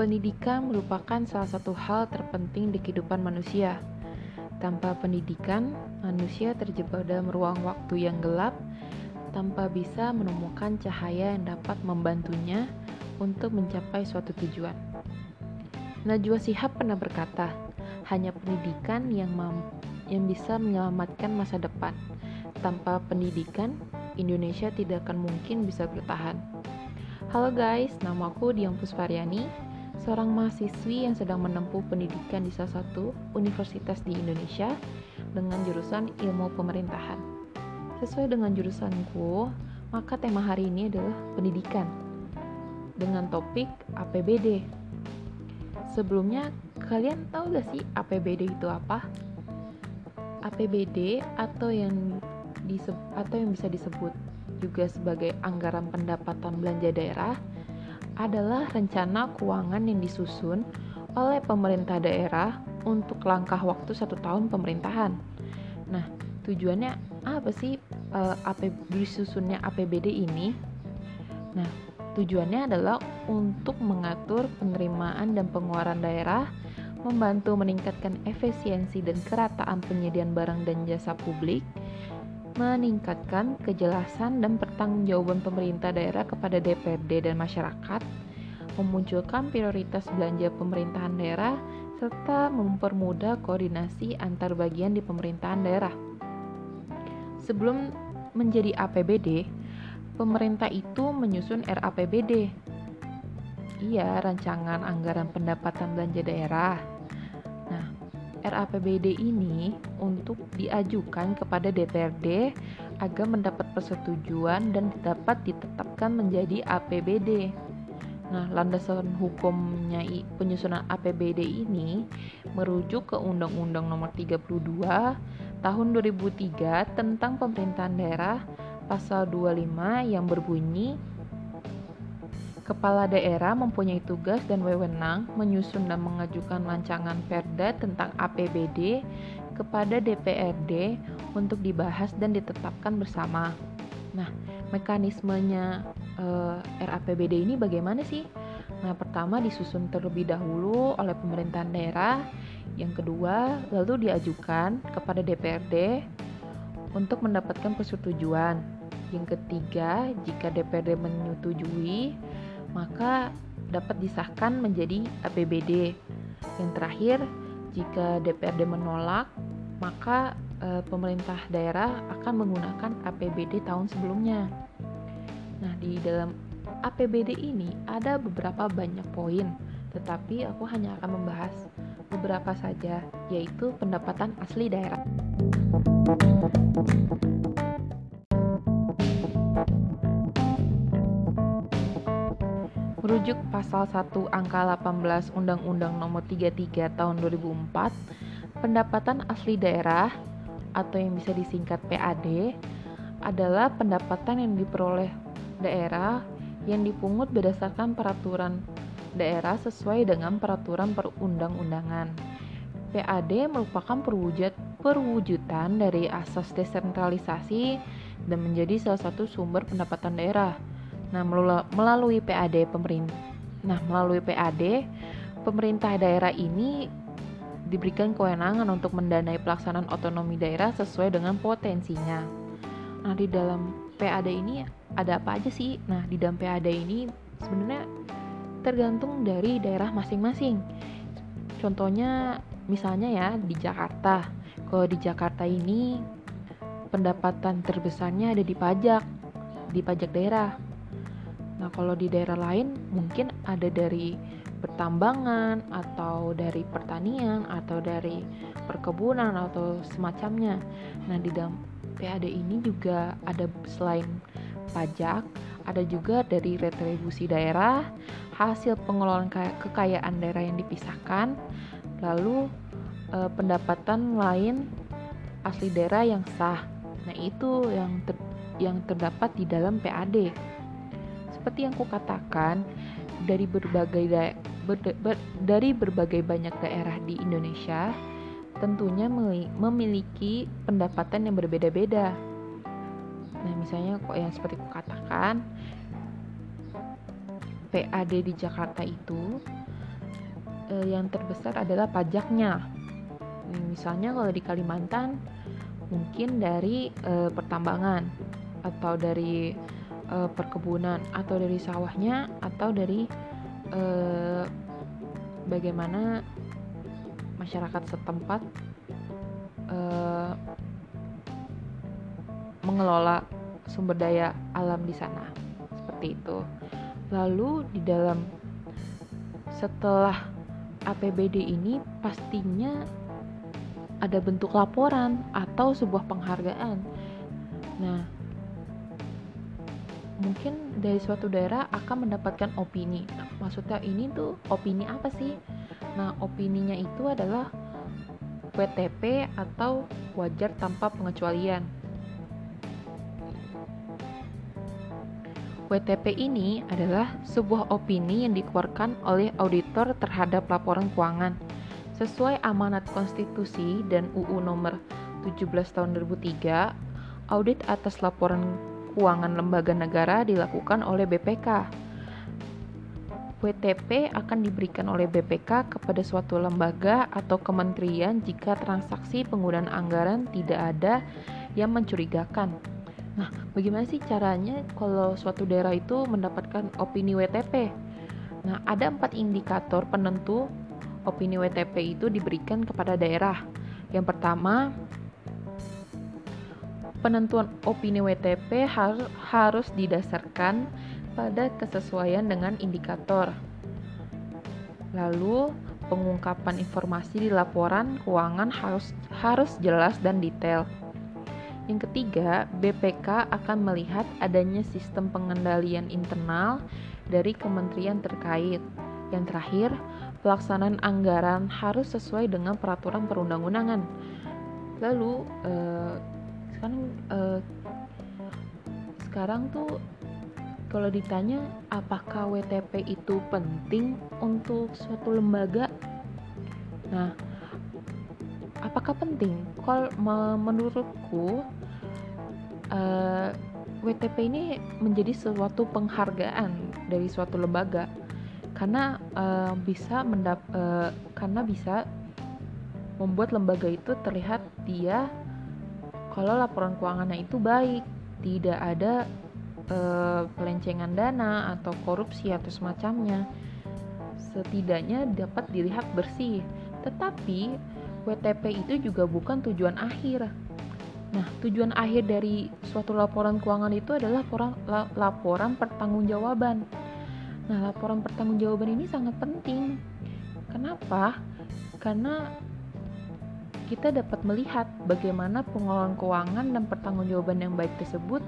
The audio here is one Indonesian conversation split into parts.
Pendidikan merupakan salah satu hal terpenting di kehidupan manusia. Tanpa pendidikan, manusia terjebak dalam ruang waktu yang gelap tanpa bisa menemukan cahaya yang dapat membantunya untuk mencapai suatu tujuan. Najwa Shihab pernah berkata, hanya pendidikan yang yang bisa menyelamatkan masa depan. Tanpa pendidikan, Indonesia tidak akan mungkin bisa bertahan. Halo guys, nama aku Dian Pusparyani seorang mahasiswi yang sedang menempuh pendidikan di salah satu universitas di Indonesia dengan jurusan ilmu pemerintahan. Sesuai dengan jurusanku, maka tema hari ini adalah pendidikan dengan topik APBD. Sebelumnya, kalian tahu gak sih APBD itu apa? APBD atau yang atau yang bisa disebut juga sebagai anggaran pendapatan belanja daerah adalah rencana keuangan yang disusun oleh pemerintah daerah untuk langkah waktu satu tahun pemerintahan. Nah, tujuannya apa sih uh, disusunnya APBD ini? Nah, tujuannya adalah untuk mengatur penerimaan dan pengeluaran daerah, membantu meningkatkan efisiensi dan kerataan penyediaan barang dan jasa publik, meningkatkan kejelasan dan pertanggungjawaban pemerintah daerah kepada DPRD dan masyarakat, memunculkan prioritas belanja pemerintahan daerah, serta mempermudah koordinasi antar bagian di pemerintahan daerah. Sebelum menjadi APBD, pemerintah itu menyusun RAPBD. Iya, rancangan anggaran pendapatan belanja daerah RAPBD ini untuk diajukan kepada DPRD agar mendapat persetujuan dan dapat ditetapkan menjadi APBD. Nah, landasan hukumnya penyusunan APBD ini merujuk ke Undang-Undang Nomor 32 Tahun 2003 tentang Pemerintahan Daerah pasal 25 yang berbunyi Kepala daerah mempunyai tugas dan wewenang menyusun dan mengajukan rancangan Perda tentang APBD kepada DPRD untuk dibahas dan ditetapkan bersama. Nah, mekanismenya eh, RAPBD ini bagaimana sih? Nah, pertama disusun terlebih dahulu oleh pemerintahan daerah, yang kedua lalu diajukan kepada DPRD untuk mendapatkan persetujuan. Yang ketiga, jika DPRD menyetujui, maka dapat disahkan menjadi APBD. Yang terakhir, jika DPRD menolak, maka e, pemerintah daerah akan menggunakan APBD tahun sebelumnya. Nah, di dalam APBD ini ada beberapa banyak poin, tetapi aku hanya akan membahas beberapa saja, yaitu pendapatan asli daerah. Merujuk pasal 1 angka 18 Undang-Undang Nomor 33 Tahun 2004, pendapatan asli daerah atau yang bisa disingkat PAD adalah pendapatan yang diperoleh daerah yang dipungut berdasarkan peraturan daerah sesuai dengan peraturan perundang-undangan. PAD merupakan perwujud perwujudan dari asas desentralisasi dan menjadi salah satu sumber pendapatan daerah Nah, melalui PAD pemerintah Nah, melalui PAD pemerintah daerah ini diberikan kewenangan untuk mendanai pelaksanaan otonomi daerah sesuai dengan potensinya. Nah, di dalam PAD ini ada apa aja sih? Nah, di dalam PAD ini sebenarnya tergantung dari daerah masing-masing. Contohnya misalnya ya di Jakarta. Kalau di Jakarta ini pendapatan terbesarnya ada di pajak, di pajak daerah. Nah, kalau di daerah lain mungkin ada dari pertambangan atau dari pertanian atau dari perkebunan atau semacamnya. Nah, di dalam PAD ini juga ada selain pajak, ada juga dari retribusi daerah, hasil pengelolaan kekayaan daerah yang dipisahkan, lalu eh, pendapatan lain asli daerah yang sah. Nah, itu yang ter, yang terdapat di dalam PAD. Seperti yang kukatakan, dari berbagai da ber ber dari berbagai banyak daerah di Indonesia tentunya memiliki pendapatan yang berbeda-beda. Nah, misalnya kok yang seperti kukatakan, PAD di Jakarta itu uh, yang terbesar adalah pajaknya. Misalnya kalau di Kalimantan mungkin dari uh, pertambangan atau dari uh, perkebunan atau dari sawahnya atau dari uh, bagaimana masyarakat setempat uh, mengelola sumber daya alam di sana seperti itu. Lalu di dalam setelah APBD ini pastinya ada bentuk laporan atau sebuah penghargaan. Nah, mungkin dari suatu daerah akan mendapatkan opini. Nah, maksudnya ini tuh opini apa sih? Nah, opininya itu adalah WTP atau wajar tanpa pengecualian. WTP ini adalah sebuah opini yang dikeluarkan oleh auditor terhadap laporan keuangan sesuai amanat konstitusi dan UU nomor 17 tahun 2003 audit atas laporan keuangan lembaga negara dilakukan oleh BPK. WTP akan diberikan oleh BPK kepada suatu lembaga atau kementerian jika transaksi penggunaan anggaran tidak ada yang mencurigakan Nah, bagaimana sih caranya kalau suatu daerah itu mendapatkan opini WTP? Nah, ada empat indikator penentu opini WTP itu diberikan kepada daerah. Yang pertama, penentuan opini WTP har harus didasarkan pada kesesuaian dengan indikator. Lalu, pengungkapan informasi di laporan keuangan harus harus jelas dan detail. Yang ketiga, BPK akan melihat adanya sistem pengendalian internal dari kementerian terkait. Yang terakhir, pelaksanaan anggaran harus sesuai dengan peraturan perundang-undangan. Lalu, eh, sekarang eh, sekarang tuh kalau ditanya apakah WTP itu penting untuk suatu lembaga, nah apakah penting? Kalau menurutku uh, eh, WTP ini menjadi suatu penghargaan dari suatu lembaga karena uh, bisa mendap uh, karena bisa membuat lembaga itu terlihat dia kalau laporan keuangannya itu baik tidak ada uh, pelencengan dana atau korupsi atau semacamnya setidaknya dapat dilihat bersih tetapi WTP itu juga bukan tujuan akhir Nah, tujuan akhir dari suatu laporan keuangan itu adalah laporan, laporan pertanggungjawaban. Nah, laporan pertanggungjawaban ini sangat penting. Kenapa? Karena kita dapat melihat bagaimana pengelolaan keuangan dan pertanggungjawaban yang baik tersebut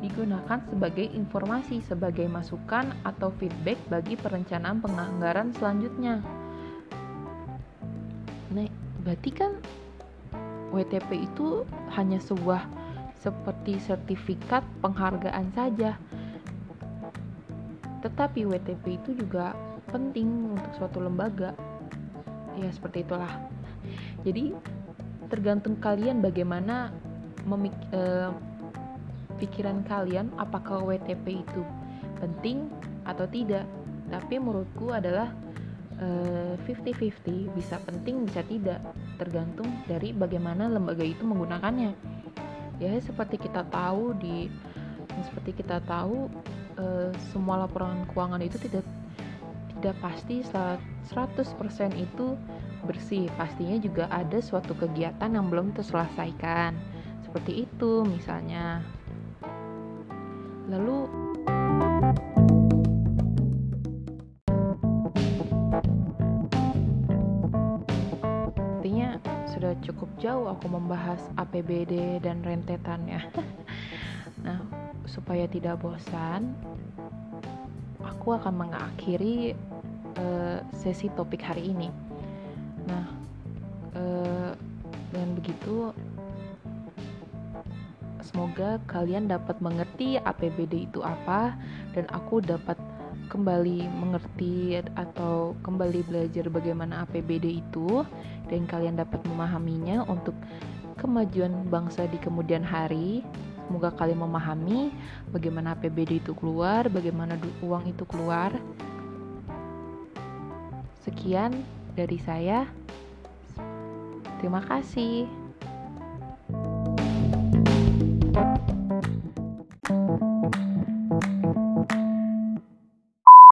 digunakan sebagai informasi, sebagai masukan atau feedback bagi perencanaan penganggaran selanjutnya. Nah, berarti kan WTP itu hanya sebuah seperti sertifikat penghargaan saja. Tetapi WTP itu juga penting untuk suatu lembaga. Ya, seperti itulah. Jadi, tergantung kalian bagaimana memik eh, pikiran kalian apakah WTP itu penting atau tidak. Tapi menurutku adalah 50-50 eh, bisa penting bisa tidak tergantung dari bagaimana lembaga itu menggunakannya ya seperti kita tahu di seperti kita tahu uh, semua laporan keuangan itu tidak tidak pasti 100% itu bersih pastinya juga ada suatu kegiatan yang belum terselesaikan seperti itu misalnya lalu cukup jauh aku membahas APBD dan rentetannya. nah, supaya tidak bosan, aku akan mengakhiri uh, sesi topik hari ini. Nah, uh, dengan begitu semoga kalian dapat mengerti APBD itu apa dan aku dapat kembali mengerti atau kembali belajar bagaimana APBD itu dan kalian dapat memahaminya untuk kemajuan bangsa di kemudian hari. Semoga kalian memahami bagaimana APBD itu keluar, bagaimana uang itu keluar. Sekian dari saya. Terima kasih.